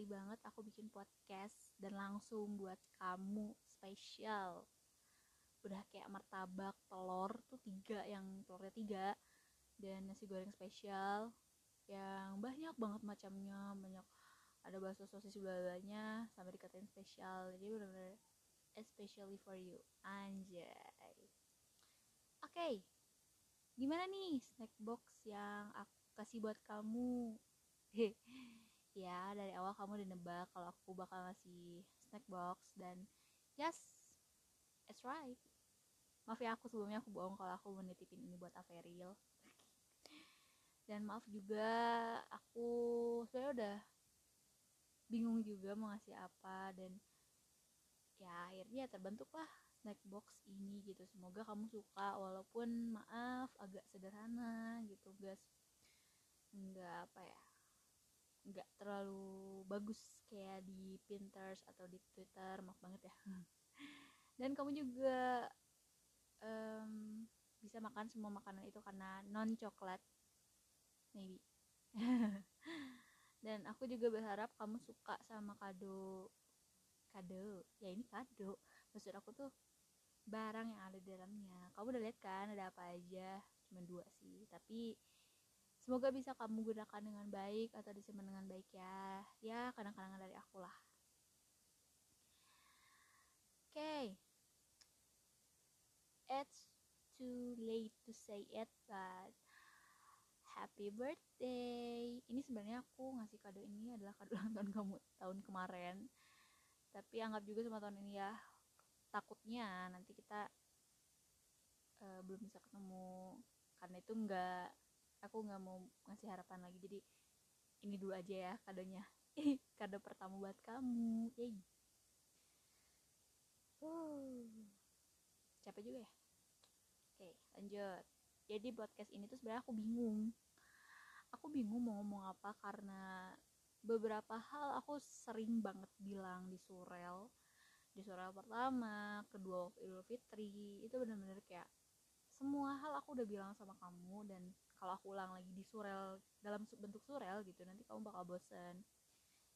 pertama kali banget aku bikin podcast dan langsung buat kamu spesial. Udah kayak martabak telur tuh tiga yang telurnya tiga dan nasi goreng spesial yang banyak banget macamnya banyak ada bakso sosis belalanya sampai dikatain spesial jadi bener-bener especially for you. Anjay. Oke okay. gimana nih snack box yang aku kasih buat kamu ya dari awal kamu udah nebak kalau aku bakal ngasih snack box dan yes it's right. Maaf ya aku sebelumnya aku bohong kalau aku menitipin ini buat Averil. Dan maaf juga aku sebenarnya udah bingung juga mau ngasih apa dan ya akhirnya terbentuklah snack box ini gitu. Semoga kamu suka walaupun maaf agak sederhana gitu guys. Nggak apa ya nggak terlalu bagus kayak di Pinterest atau di Twitter maaf banget ya. Dan kamu juga um, bisa makan semua makanan itu karena non coklat maybe. Dan aku juga berharap kamu suka sama kado kado? Ya ini kado. Maksud aku tuh barang yang ada di dalamnya. Kamu udah lihat kan ada apa aja? Cuma dua sih. Tapi semoga bisa kamu gunakan dengan baik atau disimpan dengan baik ya. Ya kadang-kadang dari aku lah oke. Okay. it's too late to say it but happy birthday. Ini sebenarnya aku ngasih kado ini adalah kado ulang tahun kamu tahun kemarin. Tapi anggap juga sama tahun ini ya. Takutnya nanti kita uh, belum bisa ketemu. Karena itu enggak aku nggak mau ngasih harapan lagi jadi ini dulu aja ya kadonya kado pertama buat kamu yay uh, capek juga ya Oke, lanjut. Jadi podcast ini tuh sebenarnya aku bingung. Aku bingung mau ngomong apa karena beberapa hal aku sering banget bilang di surel. Di surel pertama, kedua Idul Fitri, itu bener-bener kayak semua hal aku udah bilang sama kamu dan kalau aku ulang lagi di surel dalam bentuk surel gitu nanti kamu bakal bosen.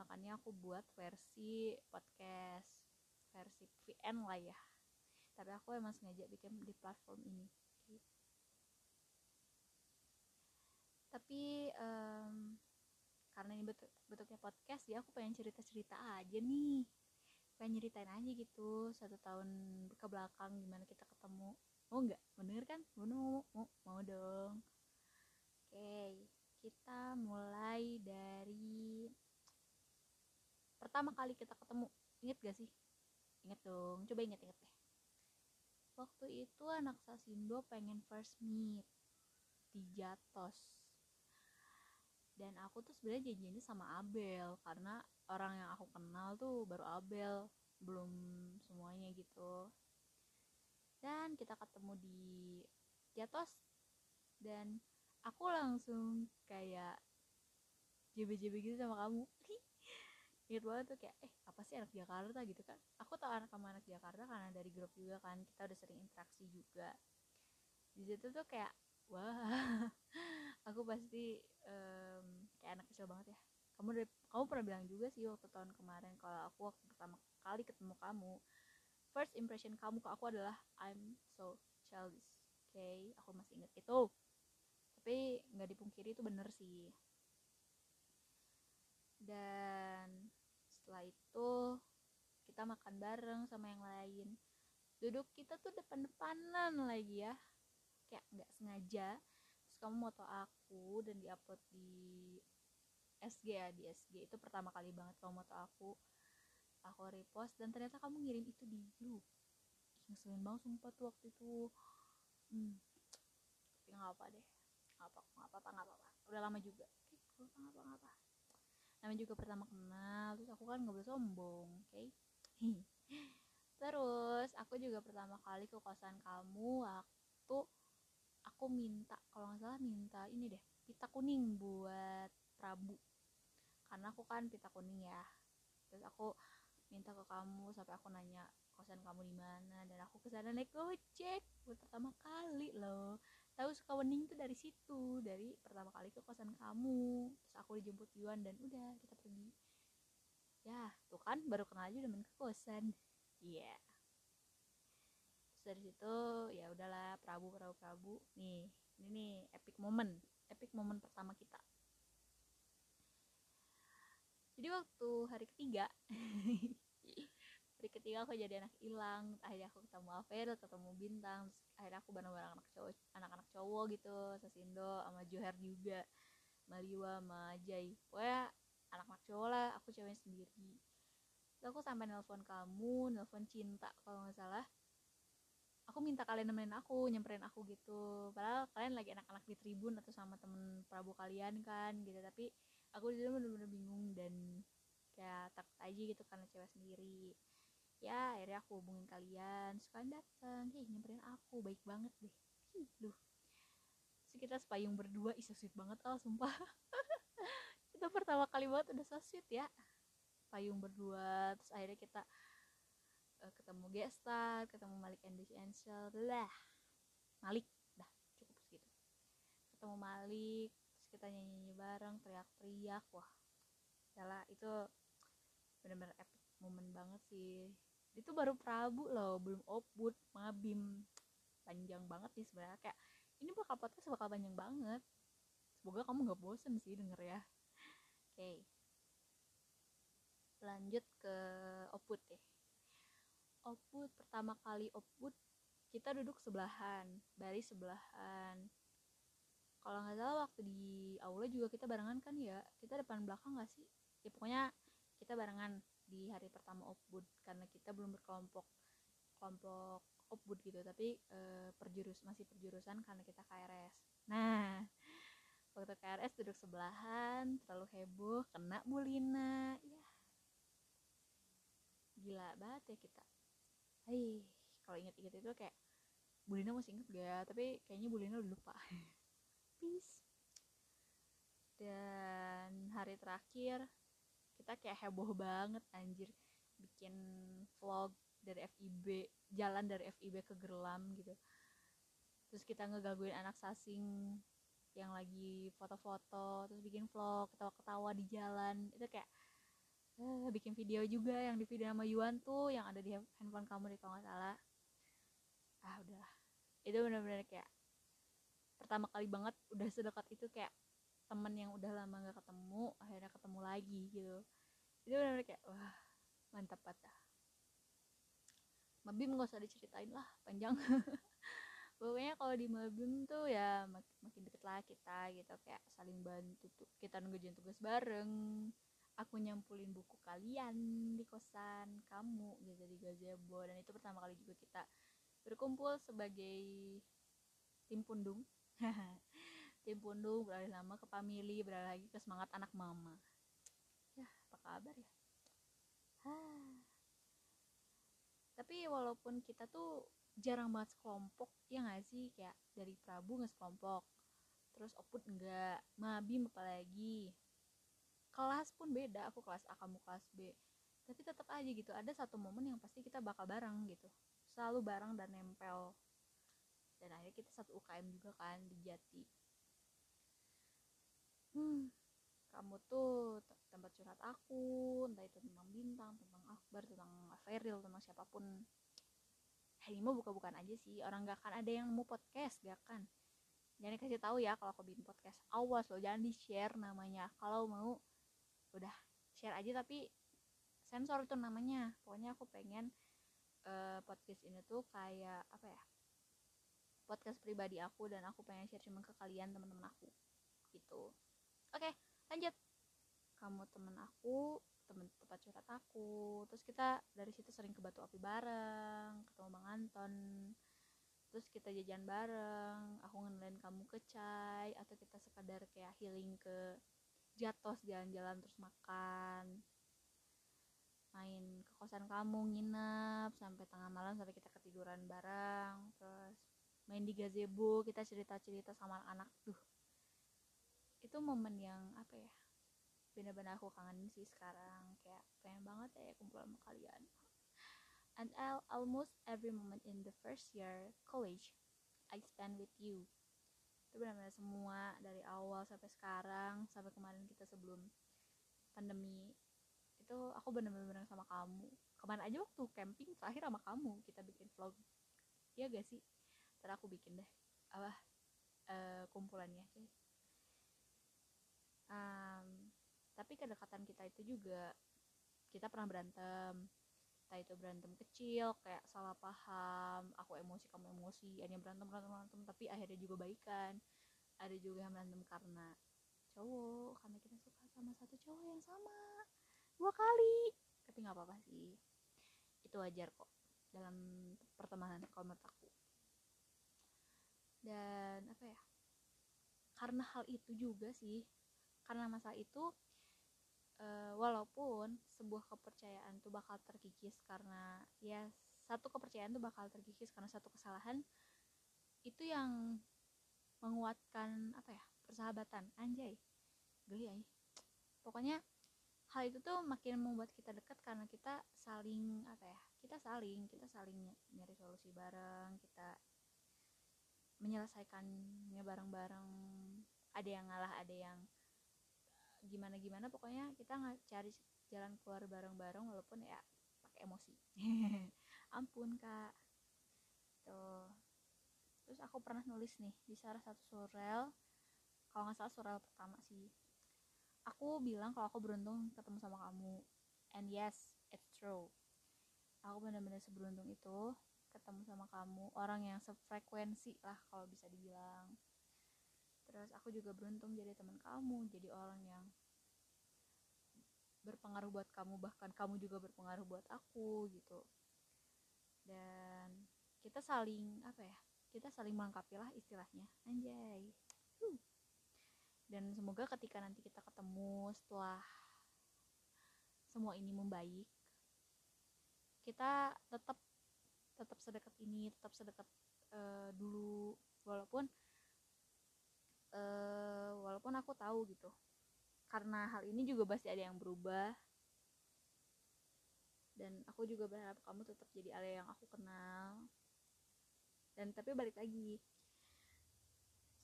Makanya aku buat versi podcast versi VN lah ya. Tapi aku emang sengaja bikin di platform ini. Tapi um, karena ini bentuk, bentuknya podcast ya aku pengen cerita cerita aja nih. Pengen nyeritain aja gitu satu tahun ke belakang gimana kita ketemu. Mau nggak? Bener kan? Mau mau mau dong oke kita mulai dari pertama kali kita ketemu. Inget gak sih? Inget dong coba inget-inget deh. Waktu itu anak Sasindo pengen first meet di Jatos. Dan aku tuh sebenarnya janjinya sama Abel karena orang yang aku kenal tuh baru Abel belum semuanya gitu. Dan kita ketemu di Jatos. Dan aku langsung kayak JB-JB gitu sama kamu. Inget banget tuh kayak eh apa sih anak Jakarta? gitu kan. Aku tau anak sama anak Jakarta karena dari grup juga kan. Kita udah sering interaksi juga. Di situ tuh kayak wah aku pasti um, kayak anak kecil banget ya. Kamu udah kamu pernah bilang juga sih waktu tahun kemarin kalau aku waktu pertama kali ketemu kamu first impression kamu ke aku adalah I'm so childish. Okay? aku masih inget itu tapi nggak dipungkiri itu bener sih. Dan setelah itu kita makan bareng sama yang lain. Duduk kita tuh depan-depanan lagi ya. Kayak nggak sengaja. Terus kamu moto aku dan diupload di SG ya di SG itu pertama kali banget kamu moto aku. Aku repost dan ternyata kamu ngirim itu di grup. Ngeselin banget sumpah tuh waktu itu. Hmm. tapi nggak apa deh nggak apa nggak apa nggak apa, apa udah lama juga. Oke nggak apa nggak apa namanya juga pertama kenal terus aku kan nggak boleh sombong oke? Okay? terus aku juga pertama kali ke kosan kamu waktu aku minta kalau nggak salah minta ini deh pita kuning buat Prabu. Karena aku kan pita kuning ya. Terus aku minta ke kamu sampai aku nanya kosan kamu di mana? Dan aku ke sana naik gojek buat pertama kali loh tahu Sukawening tuh dari situ dari pertama kali ke kosan kamu terus aku dijemput Yuan dan udah kita pergi. Ya tuh kan baru kenal aja udah main ke kosan. Iya. Yeah. terus dari situ ya udahlah Prabu Prabu Prabu. Nih ini nih epic moment epic moment pertama kita. Jadi waktu hari ketiga hari ketiga aku jadi anak hilang akhirnya aku ketemu Avel ketemu Bintang akhirnya aku bareng-bareng anak cowok anak-anak cowok gitu Sasindo sama Joher juga Maliwa sama Jai. Pokoknya anak-anak cowok lah aku ceweknya sendiri. Terus aku sampai nelpon kamu nelpon cinta kalau nggak salah. Aku minta kalian nemenin aku nyamperin aku gitu. Padahal kalian lagi anak-anak di tribun atau sama temen prabu kalian kan gitu. Tapi aku di bener-bener bingung dan kayak takut aja gitu karena cewek sendiri ya akhirnya aku hubungin kalian. Suka datang ih nyamperin aku. Baik banget deh. Ih duh. Kita sepayung berdua. Ih so sweet banget. Oh sumpah. Itu pertama kali banget udah so sweet ya. Payung berdua. Terus akhirnya kita uh, ketemu gestar ketemu Malik and Angel. Lah. Malik. Dah cukup segitu. Ketemu Malik. Terus kita nyanyi nyanyi bareng. Teriak-teriak. Wah. Yalah itu bener-bener epic momen banget sih itu baru Prabu loh belum Opwood Mabim. Panjang banget nih sebenarnya. Kayak ini bakal podcast bakal panjang banget. Semoga kamu nggak bosen sih denger ya. Oke. Okay. lanjut ke Opwood deh. Opwood pertama kali Opwood kita duduk sebelahan baris sebelahan. Kalau nggak salah waktu di aula juga kita barengan kan ya. Kita depan belakang nggak sih? Ya pokoknya kita barengan di hari pertama Opbud karena kita belum berkelompok kelompok Opbud gitu tapi e, perjurus masih perjurusan karena kita KRS nah waktu KRS duduk sebelahan terlalu heboh kena bulina ya gila banget ya kita. Hai kalau inget-inget itu kayak bulina masih inget gak tapi kayaknya bulina udah lupa. Peace. Dan hari terakhir kita kayak heboh banget anjir. Bikin vlog dari FIB jalan dari FIB ke Gerlam gitu. Terus kita ngegangguin anak sasing yang lagi foto-foto terus bikin vlog ketawa-ketawa di jalan. Itu kayak uh, bikin video juga yang di video sama Yuan tuh yang ada di handphone kamu di kalau nggak salah. Ah udah itu bener-bener kayak pertama kali banget udah sedekat itu kayak temen yang udah lama gak ketemu akhirnya ketemu lagi gitu. Itu benar-benar kayak wah mantap patah Mabim gak usah diceritain lah panjang. Pokoknya kalau di Mabim tuh ya mak makin deket lah kita gitu. Kayak saling bantu tuh kita ngerjain tugas bareng. Aku nyampulin buku kalian di kosan kamu gitu di gazebo. Dan itu pertama kali juga kita berkumpul sebagai tim pundung tim pundung beralih nama ke family beralih lagi ke semangat anak mama. Ya apa kabar ya? Hah. tapi walaupun kita tuh jarang banget sekelompok ya gak sih? Kayak dari Prabu nggak sekelompok terus Oput enggak Mabim apalagi. Kelas pun beda aku kelas A kamu kelas B. Tapi tetap aja gitu ada satu momen yang pasti kita bakal bareng gitu. Selalu bareng dan nempel. Dan akhirnya kita satu UKM juga kan di Jati hmm, kamu tuh tempat curhat aku entah itu tentang bintang tentang akbar tentang Feril tentang siapa pun. Ini mau buka-bukaan aja sih orang gak akan ada yang mau podcast gak kan jangan dikasih tahu ya kalau aku bikin podcast. Awas loh jangan di share namanya. Kalau mau udah share aja tapi sensor itu namanya. Pokoknya aku pengen uh, podcast ini tuh kayak apa ya podcast pribadi aku dan aku pengen share cuma ke kalian teman-teman aku. Gitu oke lanjut. Kamu temen aku temen tempat curhat aku. Terus kita dari situ sering ke batu api bareng ketemu bang Anton. Terus kita jajan bareng aku ngenalin kamu ke Cai atau kita sekadar kayak healing ke Jatos jalan-jalan terus makan. Main ke kosan kamu nginep sampai tengah malam sampai kita ketiduran bareng. Terus main di gazebo kita cerita-cerita sama anak-anak. Tuh itu momen yang apa ya benar-benar aku kangenin sih sekarang. Kayak pengen banget ya kumpul sama kalian. And I'll almost every moment in the first year college I spend with you. Itu benar-benar semua dari awal sampai sekarang sampai kemarin kita sebelum pandemi. Itu aku bener-bener sama kamu. Ke mana aja waktu camping terakhir sama kamu kita bikin vlog. Iya gak sih? Ntar aku bikin deh apa uh, kumpulannya um, tapi kedekatan kita itu juga kita pernah berantem. Entah itu berantem kecil kayak salah paham aku emosi kamu emosi hanya berantem berantem berantem tapi akhirnya juga baikan. Ada juga yang berantem karena cowok karena kita suka sama satu cowok yang sama dua kali. Tapi nggak apa-apa sih. Itu wajar kok dalam pertemanan kalau menurut aku. Dan apa ya? Karena hal itu juga sih karena masa itu uh, walaupun sebuah kepercayaan tuh bakal terkikis karena ya satu kepercayaan tuh bakal terkikis karena satu kesalahan itu yang menguatkan apa ya persahabatan. Anjay geli ya pokoknya hal itu tuh makin membuat kita dekat karena kita saling apa ya kita saling kita saling nyari solusi bareng kita menyelesaikannya bareng-bareng. Ada yang ngalah ada yang gimana gimana pokoknya kita nggak cari jalan keluar bareng-bareng walaupun ya pakai emosi. Ampun kak. Tuh. Terus aku pernah nulis nih di salah satu surel kalau nggak salah surel pertama sih. Aku bilang kalau aku beruntung ketemu sama kamu. And yes it's true. Aku benar-benar seberuntung itu ketemu sama kamu. Orang yang sefrekuensi lah kalau bisa dibilang terus aku juga beruntung jadi teman kamu jadi orang yang berpengaruh buat kamu bahkan kamu juga berpengaruh buat aku gitu. Dan kita saling apa ya kita saling melengkapi lah istilahnya. Anjay. Dan semoga ketika nanti kita ketemu setelah semua ini membaik kita tetap tetap sedekat ini tetap sedekat uh, dulu. Walaupun uh, walaupun aku tahu gitu. Karena hal ini juga pasti ada yang berubah. Dan aku juga berharap kamu tetap jadi Ale yang aku kenal. Dan tapi balik lagi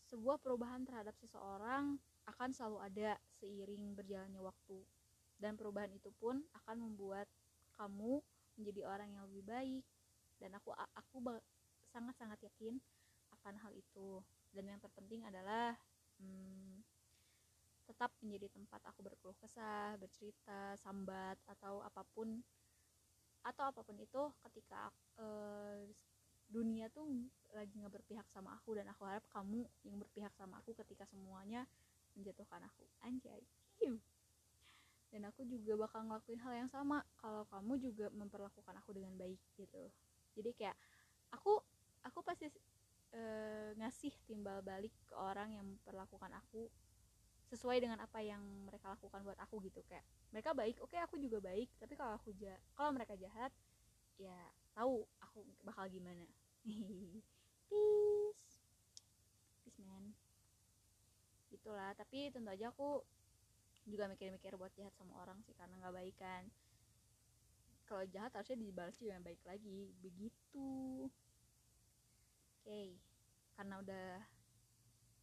sebuah perubahan terhadap seseorang akan selalu ada seiring berjalannya waktu. Dan perubahan itu pun akan membuat kamu menjadi orang yang lebih baik. Dan aku aku sangat-sangat yakin akan hal itu dan yang terpenting adalah hmm, tetap menjadi tempat aku berkeluh kesah bercerita sambat atau apa pun atau apa pun itu ketika uh, dunia tuh lagi nggak berpihak sama aku dan aku harap kamu yang berpihak sama aku ketika semuanya menjatuhkan aku. Anjay dan aku juga bakal ngelakuin hal yang sama kalau kamu juga memperlakukan aku dengan baik gitu. Jadi kayak aku aku pasti e, ngasih timbal balik ke orang yang memperlakukan aku sesuai dengan apa yang mereka lakukan buat aku gitu kayak mereka baik oke okay, aku juga baik tapi kalau aku ja kalau mereka jahat ya tahu aku bakal gimana. Peace. Peace man. Itulah tapi tentu aja aku juga mikir-mikir buat jahat sama orang sih karena nggak baik kan. Kalau jahat harusnya dibalas yang baik lagi begitu. Oke. Karena udah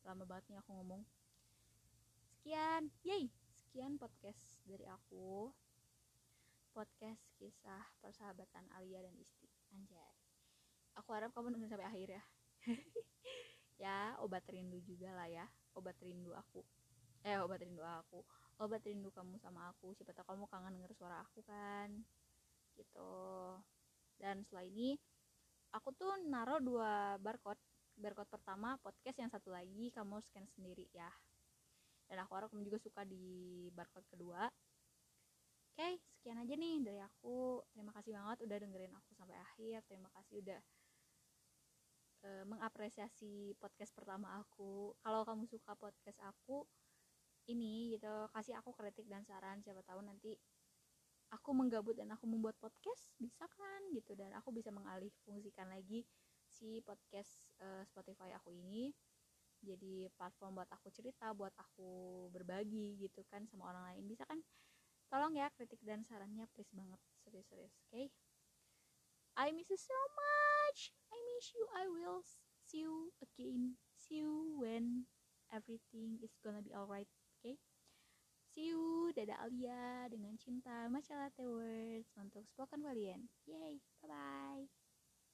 lama banget nih aku ngomong. Sekian yay! Sekian podcast dari aku. Podcast kisah persahabatan Alia dan Isti. Anjay. Aku harap kamu dengerin sampai akhir ya. Ya obat rindu juga lah ya. Obat rindu aku. Eh obat rindu aku. Obat rindu kamu sama aku. Siapa tahu kamu kangen denger suara aku kan. Gitu. Dan setelah ini aku tuh naruh dua barcode barcode pertama podcast yang satu lagi kamu scan sendiri ya. Dan aku harap kamu juga suka di barcode kedua. Oke sekian aja nih dari aku. Terima kasih banget udah dengerin aku sampai akhir. Terima kasih udah uh, mengapresiasi podcast pertama aku. Kalau kamu suka podcast aku ini gitu kasih aku kritik dan saran. Siapa tahu nanti aku menggabut dan aku membuat podcast bisa kan gitu. Dan aku bisa mengalih fungsikan lagi si podcast uh, Spotify aku ini jadi platform buat aku cerita buat aku berbagi gitu kan sama orang lain. Bisa kan? Tolong ya kritik dan sarannya please banget. Serius-serius oke? Okay? I miss you so much. I miss you. I will see you again. See you when everything is gonna be alright okay see you. Dadah Alia. Dengan cinta. Latte words untuk spoken kalian. Yay. Bye bye